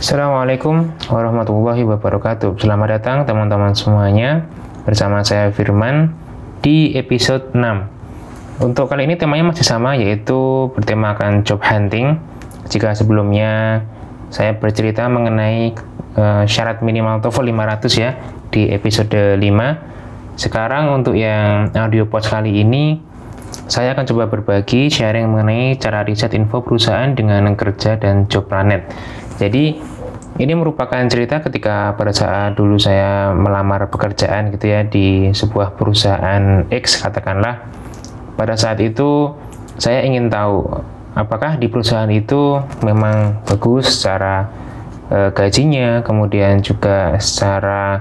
Assalamualaikum warahmatullahi wabarakatuh. Selamat datang teman-teman semuanya. Bersama saya Firman Di episode 6 Untuk kali ini temanya masih sama Yaitu bertemakan job hunting. Jika sebelumnya Saya bercerita mengenai uh, Syarat minimal TOEFL 500 ya Di episode 5 Sekarang untuk yang audio post kali ini saya akan coba berbagi sharing mengenai cara riset info perusahaan dengan kerja dan job planet. Jadi ini merupakan cerita ketika pada saat dulu saya melamar pekerjaan gitu ya di sebuah perusahaan X katakanlah. Pada saat itu saya ingin tahu apakah di perusahaan itu memang bagus secara uh, gajinya, kemudian juga secara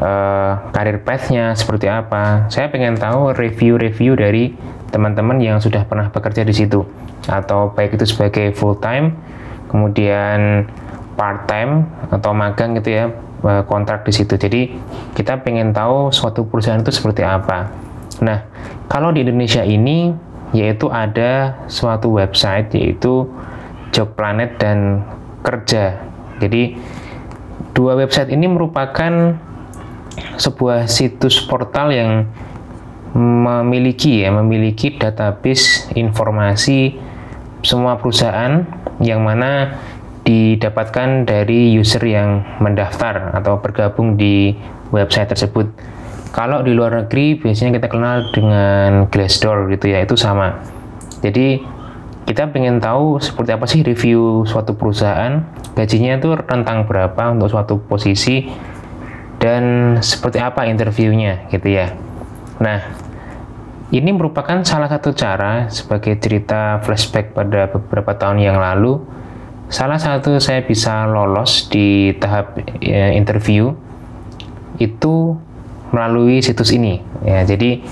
uh, karir path-nya seperti apa. Saya ingin tahu review-review dari teman-teman yang sudah pernah bekerja di situ atau baik itu sebagai full time kemudian part time atau magang gitu ya eh, kontrak di situ. Jadi kita pengen tahu suatu perusahaan itu seperti apa. Nah, kalau di Indonesia ini yaitu ada suatu website yaitu Job Planet dan Kerja. Jadi dua website ini merupakan sebuah situs portal yang memiliki ya memiliki database informasi semua perusahaan yang mana didapatkan dari user yang mendaftar atau bergabung di website tersebut. Kalau di luar negeri biasanya kita kenal dengan Glassdoor gitu ya, itu sama. Jadi kita ingin tahu seperti apa sih review suatu perusahaan, gajinya itu rentang berapa untuk suatu posisi dan seperti apa interviewnya gitu ya. Nah, ini merupakan salah satu cara sebagai cerita flashback pada beberapa tahun yang lalu. Salah satu saya bisa lolos di tahap ya, interview itu melalui situs ini. Ya, jadi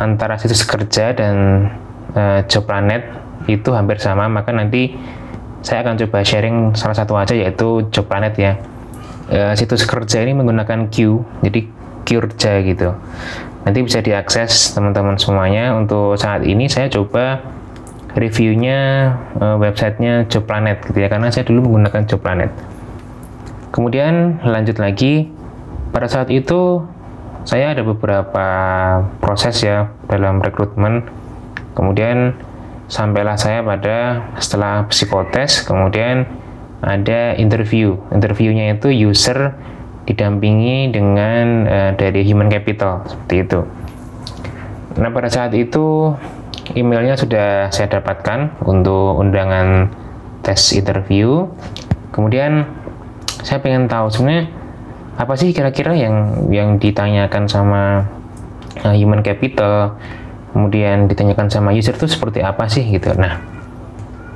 antara situs kerja dan uh, job planet itu hampir sama. Maka nanti saya akan coba sharing salah satu aja yaitu job planet ya. Uh, situs kerja ini menggunakan Q, jadi kerja gitu nanti bisa diakses teman-teman semuanya. Untuk saat ini saya coba reviewnya uh, websitenya Job Planet gitu ya karena saya dulu menggunakan Job Planet kemudian lanjut lagi. Pada saat itu saya ada beberapa proses ya dalam rekrutmen. Kemudian sampailah saya pada setelah psikotes kemudian ada interview. Interviewnya itu user didampingi dengan uh, dari human capital seperti itu. Nah pada saat itu emailnya sudah saya dapatkan untuk undangan tes interview. Kemudian saya pengen tahu sebenarnya apa sih kira-kira yang yang ditanyakan sama uh, human capital, kemudian ditanyakan sama user itu seperti apa sih gitu. Nah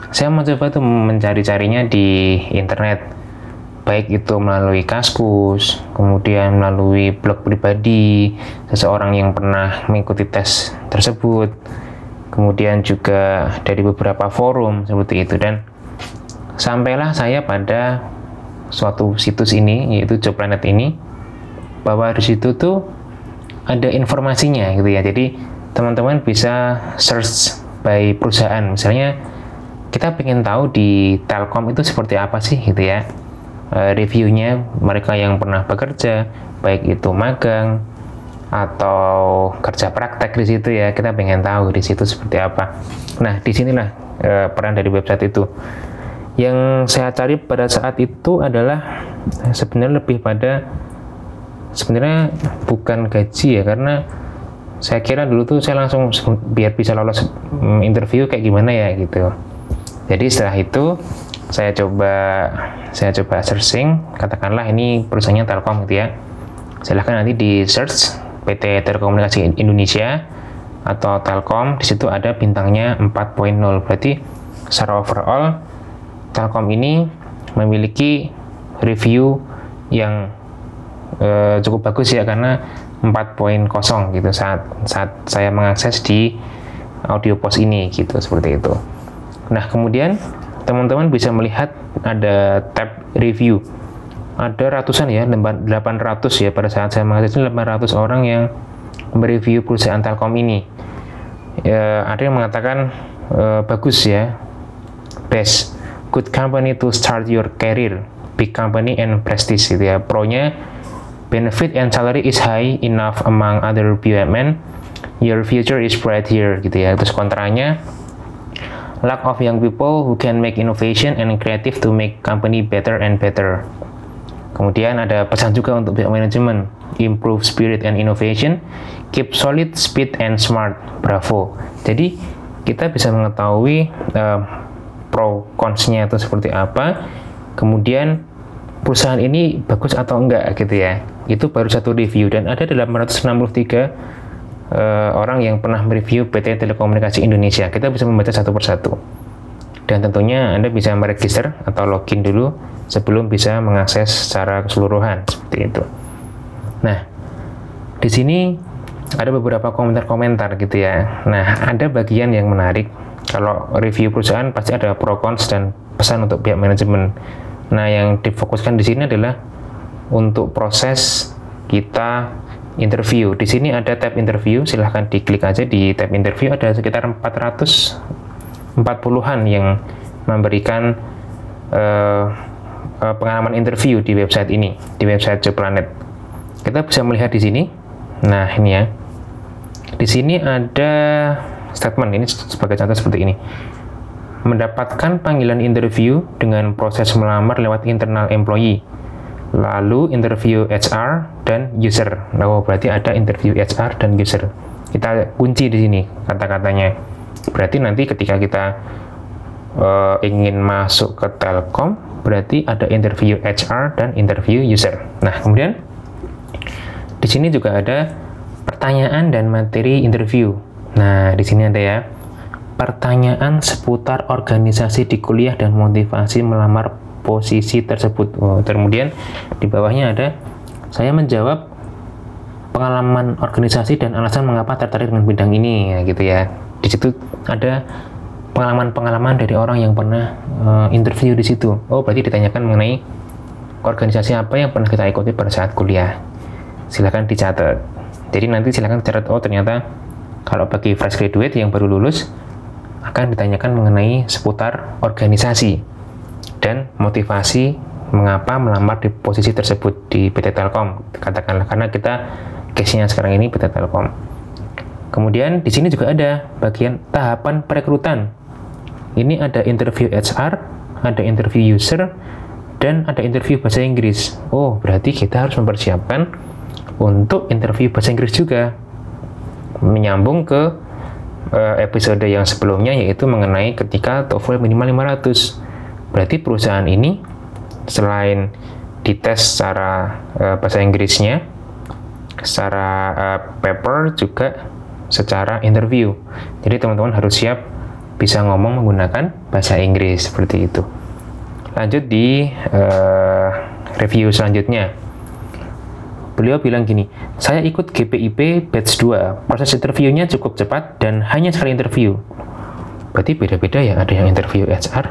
saya mencoba tuh mencari-carinya di internet baik itu melalui kaskus, kemudian melalui blog pribadi seseorang yang pernah mengikuti tes tersebut, kemudian juga dari beberapa forum seperti itu. Dan sampailah saya pada suatu situs ini yaitu Job Planet ini bahwa di situ tuh ada informasinya gitu ya. Jadi teman-teman bisa search by perusahaan. Misalnya kita ingin tahu di Telkom itu seperti apa sih gitu ya uh, reviewnya mereka yang pernah bekerja baik itu magang atau kerja praktek di situ ya kita pengen tahu di situ seperti apa. Nah di sinilah uh, peran dari website itu. Yang saya cari pada saat itu adalah sebenarnya lebih pada sebenarnya bukan gaji ya karena saya kira dulu tuh saya langsung biar bisa lolos mm, interview kayak gimana ya gitu. Jadi setelah itu saya coba saya coba searching. Katakanlah ini perusahaannya Telkom gitu ya. Silahkan nanti di search PT Telekomunikasi Indonesia atau Telkom. Di situ ada bintangnya 4.0 berarti secara overall Telkom ini memiliki review yang eh, cukup bagus ya karena 4.0 gitu saat saat saya mengakses di audio post ini gitu seperti itu. Nah, kemudian teman-teman bisa melihat ada tab review ada ratusan ya 800 ya pada saat saya mengakses 800 orang yang mereview perusahaan Telkom ini ya, ada yang mengatakan e, bagus ya best good company to start your career big company and prestige gitu ya. Pro-nya benefit and salary is high enough among other BUMN. Your future is bright here gitu ya. Terus kontranya lack of young people who can make innovation and creative to make company better and better. Kemudian ada pesan juga untuk pihak manajemen, improve spirit and innovation, keep solid, speed and smart. Bravo. Jadi kita bisa mengetahui uh, pro consnya itu seperti apa. Kemudian perusahaan ini bagus atau enggak gitu ya. Itu baru satu review dan ada 863 uh, orang yang pernah mereview PT Telekomunikasi Indonesia. Kita bisa membaca satu persatu. Dan tentunya Anda bisa meregister atau login dulu sebelum bisa mengakses secara keseluruhan seperti itu. Nah, di sini ada beberapa komentar-komentar gitu ya. Nah, ada bagian yang menarik. Kalau review perusahaan pasti ada pro cons dan pesan untuk pihak manajemen. Nah, yang difokuskan di sini adalah untuk proses kita interview. Di sini ada tab interview, silahkan diklik aja di tab interview. Ada sekitar 440-an yang memberikan uh, uh, pengalaman interview di website ini, di website Joplanet. Kita bisa melihat di sini. Nah, ini ya. Di sini ada statement ini sebagai contoh seperti ini. Mendapatkan panggilan interview dengan proses melamar lewat internal employee lalu interview HR dan user. Oh, berarti ada interview HR dan user. Kita kunci di sini kata-katanya. Berarti nanti ketika kita uh, ingin masuk ke Telkom, berarti ada interview HR dan interview user. Nah, kemudian di sini juga ada pertanyaan dan materi interview. Nah, di sini ada ya pertanyaan seputar organisasi di kuliah dan motivasi melamar posisi tersebut. Oh, kemudian di bawahnya ada saya menjawab pengalaman organisasi dan alasan mengapa tertarik dengan bidang ini ya gitu ya. Di situ ada pengalaman-pengalaman dari orang yang pernah uh, interview di situ. Oh, berarti ditanyakan mengenai organisasi apa yang pernah kita ikuti pada saat kuliah. Silahkan dicatat. Jadi nanti silahkan catat, oh ternyata kalau bagi fresh graduate yang baru lulus, akan ditanyakan mengenai seputar organisasi dan motivasi mengapa melamar di posisi tersebut di PT Telkom katakanlah karena kita case-nya sekarang ini PT Telkom. Kemudian di sini juga ada bagian tahapan perekrutan. Ini ada interview HR ada interview user dan ada interview bahasa Inggris. Oh berarti kita harus mempersiapkan untuk interview bahasa Inggris juga. Menyambung ke eh, episode yang sebelumnya yaitu mengenai ketika TOEFL minimal 500 Berarti perusahaan ini selain dites secara uh, bahasa Inggrisnya, secara uh, paper juga secara interview. Jadi teman-teman harus siap bisa ngomong menggunakan bahasa Inggris seperti itu. Lanjut di uh, review selanjutnya. Beliau bilang gini, saya ikut GPIP batch 2. Proses interviewnya cukup cepat dan hanya sekali interview. Berarti beda-beda ya, ada yang interview HR,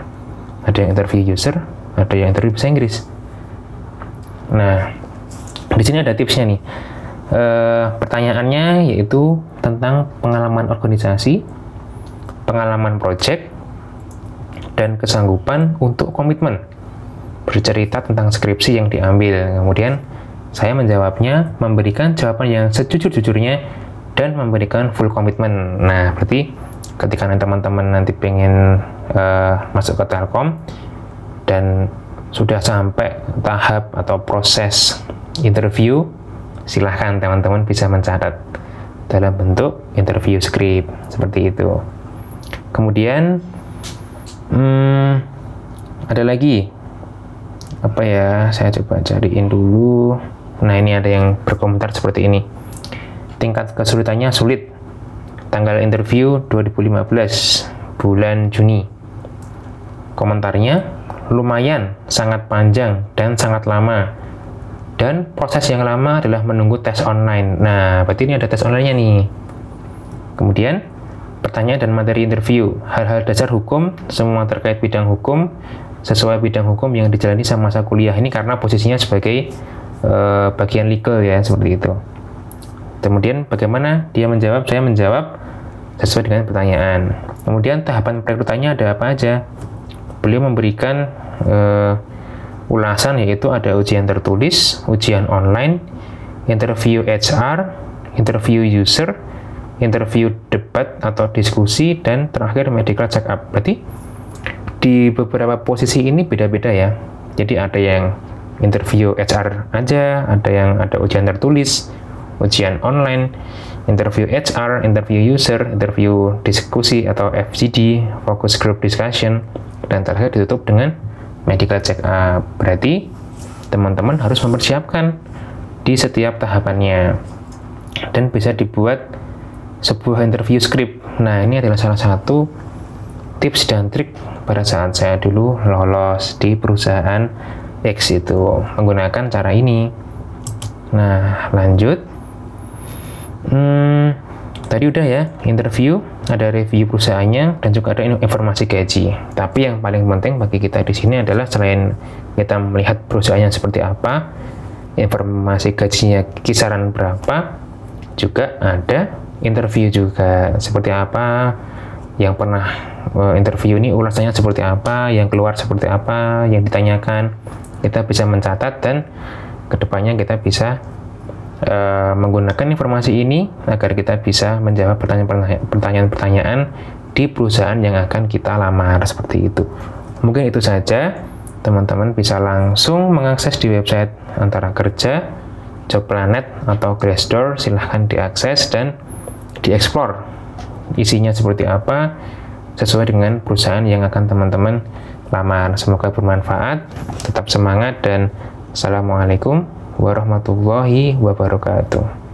ada yang interview user, ada yang interview bahasa Inggris. Nah, di sini ada tipsnya nih. E, pertanyaannya yaitu tentang pengalaman organisasi, pengalaman project, dan kesanggupan untuk komitmen. Bercerita tentang skripsi yang diambil. Kemudian saya menjawabnya memberikan jawaban yang sejujur-jujurnya dan memberikan full komitmen. Nah, berarti ketika teman-teman nanti pengen uh, masuk ke Telkom dan sudah sampai tahap atau proses interview, silahkan teman-teman bisa mencatat dalam bentuk interview script seperti itu. Kemudian hmm, ada lagi apa ya? Saya coba cariin dulu. Nah ini ada yang berkomentar seperti ini. Tingkat kesulitannya sulit. Tanggal interview 2015 bulan Juni Komentarnya, lumayan, sangat panjang, dan sangat lama. Dan proses yang lama adalah menunggu tes online. Nah, berarti ini ada tes online-nya nih. Kemudian, pertanyaan dan materi interview. Hal-hal dasar hukum, semua terkait bidang hukum, sesuai bidang hukum yang dijalani sama masa kuliah. Ini karena posisinya sebagai uh, bagian legal ya, seperti itu. Kemudian, bagaimana dia menjawab? Saya menjawab sesuai dengan pertanyaan. Kemudian, tahapan perekrutannya ada apa aja? Beliau memberikan uh, ulasan yaitu ada ujian tertulis, ujian online, interview HR, interview user, interview debat atau diskusi, dan terakhir medical check up. Berarti di beberapa posisi ini beda-beda ya. Jadi ada yang interview HR aja, ada yang ada ujian tertulis, ujian online, interview HR, interview user, interview diskusi atau FGD, focus group discussion, dan terakhir ditutup dengan medical check up. Berarti teman-teman harus mempersiapkan di setiap tahapannya dan bisa dibuat sebuah interview script. Nah, ini adalah salah satu tips dan trik pada saat saya dulu lolos di perusahaan X itu menggunakan cara ini. Nah, lanjut. Hmm, tadi udah ya interview, ada review perusahaannya dan juga ada informasi gaji. Tapi yang paling penting bagi kita di sini adalah selain kita melihat perusahaannya seperti apa, informasi gajinya kisaran berapa, juga ada interview juga seperti apa, yang pernah uh, interview ini ulasannya seperti apa, yang keluar seperti apa, yang ditanyakan, kita bisa mencatat dan ke depannya kita bisa uh, menggunakan informasi ini agar kita bisa menjawab pertanyaan-pertanyaan di perusahaan yang akan kita lamar seperti itu. Mungkin itu saja. Teman-teman bisa langsung mengakses di website antara kerja, Job Planet atau Glassdoor. Silahkan diakses dan dieksplor isinya seperti apa sesuai dengan perusahaan yang akan teman-teman lamar. Semoga bermanfaat, tetap semangat dan Assalamualaikum warahmatullahi wabarakatuh.